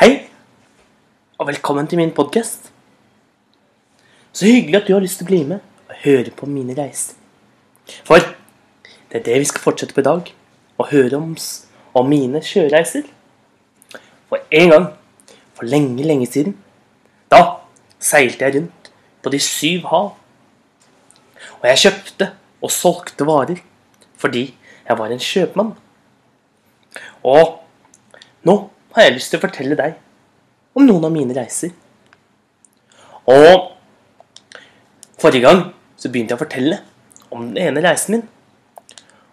Hei, og velkommen til min podkast. Så hyggelig at du har lyst til å bli med og høre på mine reiser. For det er det vi skal fortsette på i dag. Å høre om, om mine sjøreiser. For en gang, for lenge, lenge siden, da seilte jeg rundt på de syv hav. Og jeg kjøpte og solgte varer fordi jeg var en kjøpmann. Og nå har jeg lyst til å fortelle deg om noen av mine reiser. Og forrige gang så begynte jeg å fortelle om den ene reisen min.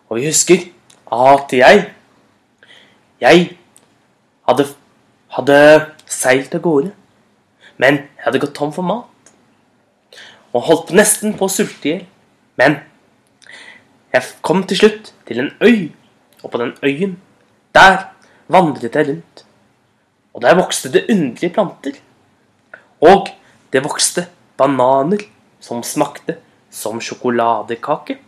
Og vi husker at jeg Jeg hadde, hadde seilt av gårde, men jeg hadde gått tom for mat. Og holdt nesten på å sulte i hjel. Men jeg kom til slutt til en øy, og på den øyen, der vandret jeg rundt. Og der vokste det underlige planter. Og det vokste bananer som smakte som sjokoladekake.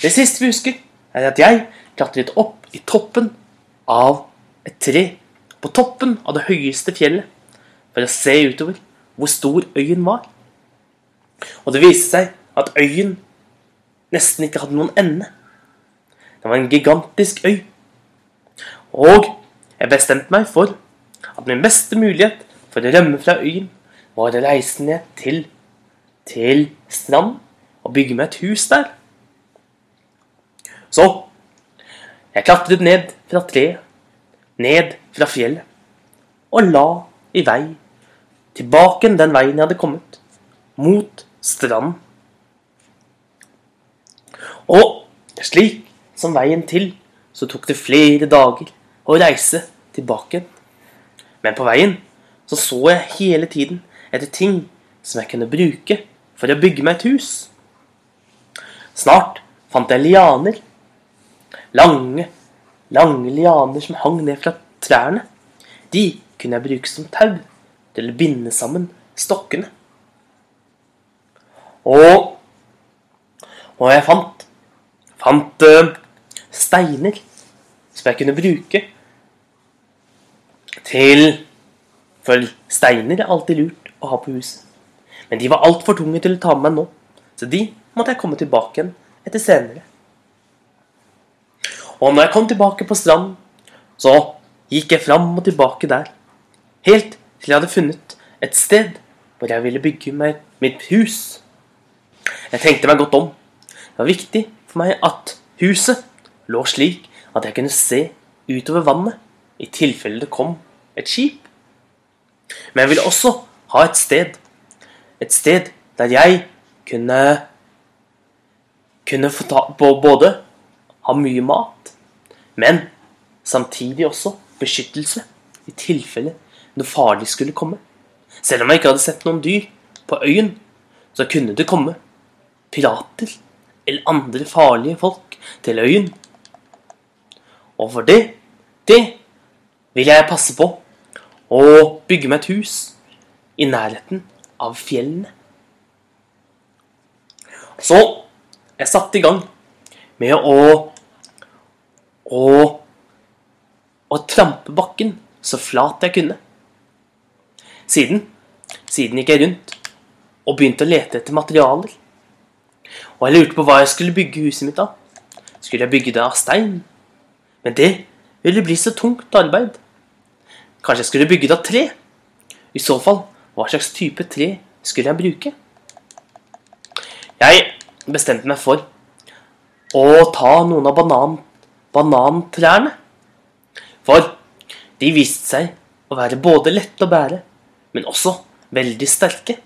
Det siste vi husker, er at jeg klatret opp i toppen av et tre. På toppen av det høyeste fjellet. For å se utover hvor stor øyen var. Og det viste seg at øyen nesten ikke hadde noen ende. Det var en gigantisk øy. Og jeg bestemte meg for at min beste mulighet for å rømme fra øyen var å reise ned til, til stranden og bygge meg et hus der. Så jeg klatret ned fra treet, ned fra fjellet, og la i vei tilbake den veien jeg hadde kommet, mot stranden. Og slik som veien til, så tok det flere dager å reise tilbake. Men på veien så så jeg hele tiden etter ting som jeg kunne bruke for å bygge meg et hus. Snart fant jeg lianer. Lange, lange lianer som hang ned fra trærne. De kunne jeg bruke som tau til å binde sammen stokkene. Og, og jeg fant, fant eh, steiner som jeg kunne bruke til For steiner er alltid lurt å ha på huset. Men de var altfor tunge til å ta med meg nå, så de måtte jeg komme tilbake igjen etter senere. Og når jeg kom tilbake på stranden, så gikk jeg fram og tilbake der. Helt til jeg hadde funnet et sted hvor jeg ville bygge meg mitt hus. Jeg tenkte meg godt om. Det var viktig for meg at huset lå slik at jeg kunne se utover vannet i tilfelle det kom et skip. Men jeg ville også ha et sted. Et sted der jeg kunne kunne få ta, på- både ha mye mat, men samtidig også beskyttelse i tilfelle noe farlig skulle komme. Selv om jeg ikke hadde sett noen dyr på øyen, så kunne det komme pirater eller andre farlige folk til øyen. Og for det, det vil jeg passe på og bygge meg et hus i nærheten av fjellene. Så jeg satte i gang med å å, trampe bakken så flat jeg kunne. Siden, siden gikk jeg rundt og begynte å lete etter materialer. Og jeg lurte på hva jeg skulle bygge huset mitt av. Skulle jeg bygge det av stein? Men det ville bli så tungt arbeid. Kanskje jeg skulle bygge det av tre? I så fall, hva slags type tre skulle jeg bruke? Jeg bestemte meg for å ta noen av banan, banantrærne. For de viste seg å være både lette å bære, men også veldig sterke.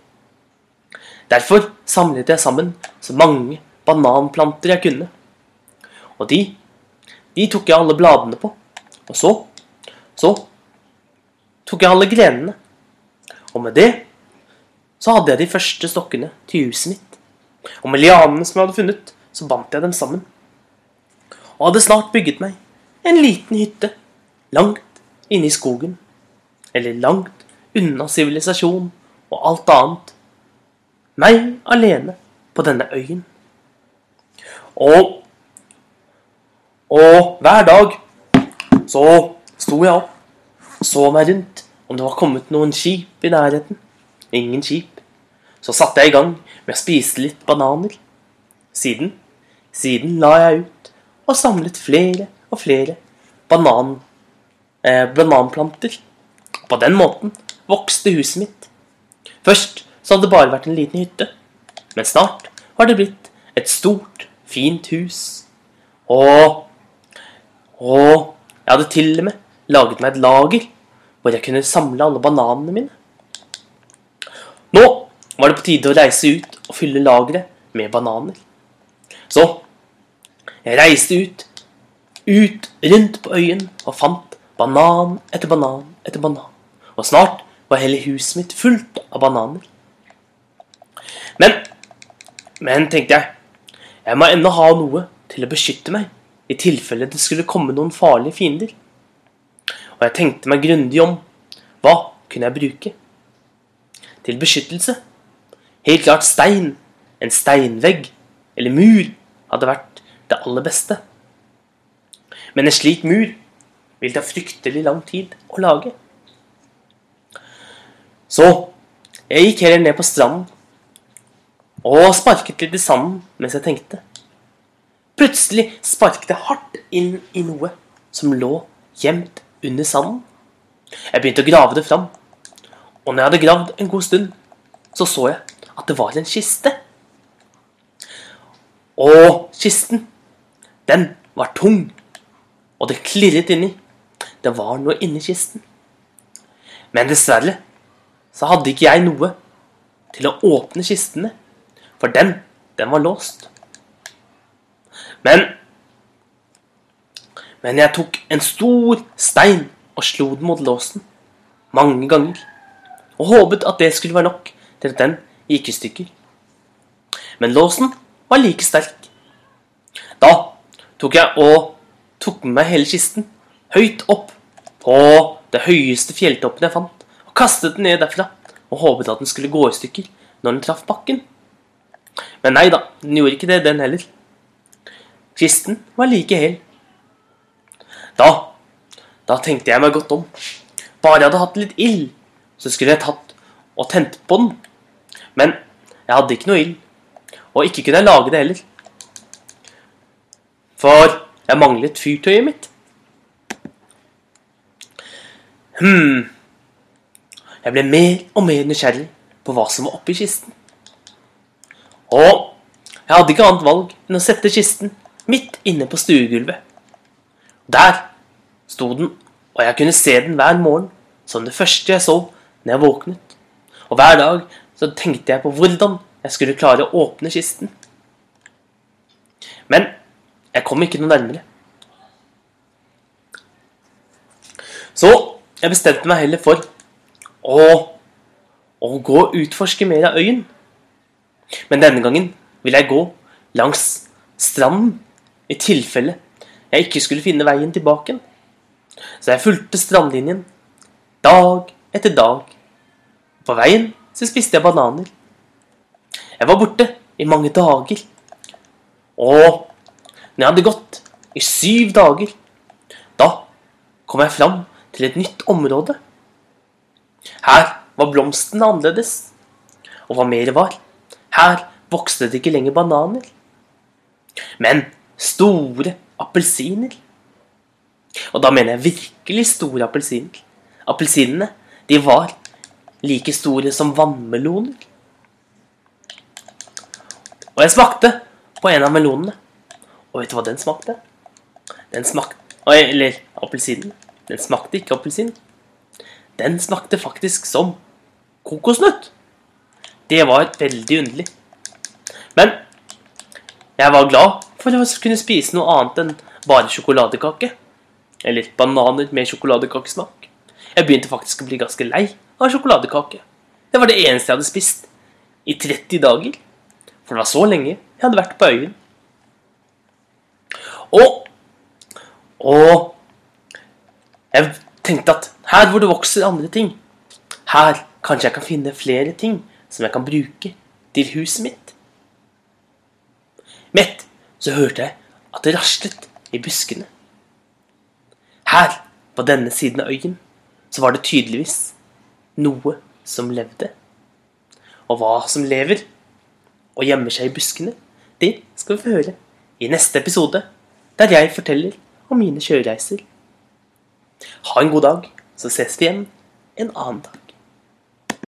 Derfor samlet jeg sammen så mange bananplanter jeg kunne. Og de, de tok jeg alle bladene på. Og så, så tok jeg alle grenene. Og med det så hadde jeg de første stokkene til huset mitt. Og med lianene som jeg hadde funnet, så bandt jeg dem sammen. Og hadde snart bygget meg en liten hytte langt inne i skogen. Eller langt unna sivilisasjon og alt annet. Meg alene på denne øyen. Og Og hver dag så sto jeg opp Så meg rundt om det var kommet noen skip i nærheten. Ingen skip. Så satte jeg i gang med å spise litt bananer. Siden, siden la jeg ut og samlet flere og flere banan, eh, bananplanter. På den måten vokste huset mitt. Først så hadde det bare vært en liten hytte, men snart var det blitt et stort, fint hus. Og Og jeg hadde til og med laget meg et lager hvor jeg kunne samle alle bananene mine. Nå var det på tide å reise ut og fylle lageret med bananer. Så jeg reiste ut, ut rundt på øyen og fant banan etter banan etter banan. Og snart var hele huset mitt fullt av bananer. Men, men tenkte jeg, jeg må ennå ha noe til å beskytte meg i tilfelle det skulle komme noen farlige fiender. Og jeg tenkte meg grundig om. Hva kunne jeg bruke? Til beskyttelse. Helt klart stein. En steinvegg eller mur hadde vært det aller beste. Men en slik mur vil ta fryktelig lang tid å lage. Så jeg gikk heller ned på stranden og sparket litt i sanden mens jeg tenkte. Plutselig sparket jeg hardt inn i noe som lå gjemt under sanden. Jeg begynte å grave det fram, og når jeg hadde gravd en god stund, så så jeg at det var en kiste. Og kisten, den var tung, og det klirret inni. Det var noe inni kisten. Men dessverre så hadde ikke jeg noe til å åpne kistene, for den, den var låst. Men Men jeg tok en stor stein og slo den mot låsen mange ganger, og håpet at det skulle være nok til at den gikk i stykker. Men låsen var like sterk. Da tok jeg og tok med meg hele kisten høyt opp på det høyeste fjelltoppen jeg fant, og kastet den ned derfra og håpet at den skulle gå i stykker når den traff bakken. Men nei da, den gjorde ikke det, den heller. Kisten var like hel. Da, da tenkte jeg meg godt om. Bare jeg hadde hatt litt ild, så skulle jeg tatt og tent på den. Men jeg hadde ikke noe ild, og ikke kunne jeg lage det heller. For jeg manglet fyrtøyet mitt. Hm Jeg ble mer og mer nysgjerrig på hva som var oppi kisten. Og jeg hadde ikke annet valg enn å sette kisten midt inne på stuegulvet. Der sto den, og jeg kunne se den hver morgen som det første jeg så når jeg våknet. Og hver dag så tenkte jeg på hvordan jeg skulle klare å åpne kisten. Men jeg kom ikke noe nærmere. Så jeg bestemte meg heller for å, å gå og utforske mer av øyen. Men denne gangen ville jeg gå langs stranden i tilfelle jeg ikke skulle finne veien tilbake. Så jeg fulgte strandlinjen dag etter dag. På veien så spiste jeg bananer. Jeg var borte i mange dager. Og når jeg hadde gått i syv dager, da kom jeg fram til et nytt område. Her var blomstene annerledes. Og hva mer var, her vokste det ikke lenger bananer. Men store appelsiner. Og da mener jeg virkelig store appelsiner. Appelsinene, de var like store som vannmeloner. Og jeg smakte på en av melonene. Og vet du hva den smakte? Den smakte Eller appelsinen. Den smakte ikke appelsin. Den smakte faktisk som kokosnøtt. Det var veldig underlig. Men jeg var glad for å kunne spise noe annet enn bare sjokoladekake. Eller bananer med sjokoladekakesmak. Jeg begynte faktisk å bli ganske lei av sjokoladekake. Det var det eneste jeg hadde spist i 30 dager. For det var så lenge jeg hadde vært på øyen. Og Og jeg tenkte at her hvor det vokser andre ting, her kanskje jeg kan finne flere ting som jeg kan bruke til huset mitt. Mett så hørte jeg at det raslet i buskene. Her, på denne siden av øyen, så var det tydeligvis noe som levde. Og hva som lever og gjemmer seg i buskene, det skal vi få høre i neste episode, der jeg forteller om mine kjørereiser. Ha en god dag, så ses vi igjen en annen dag.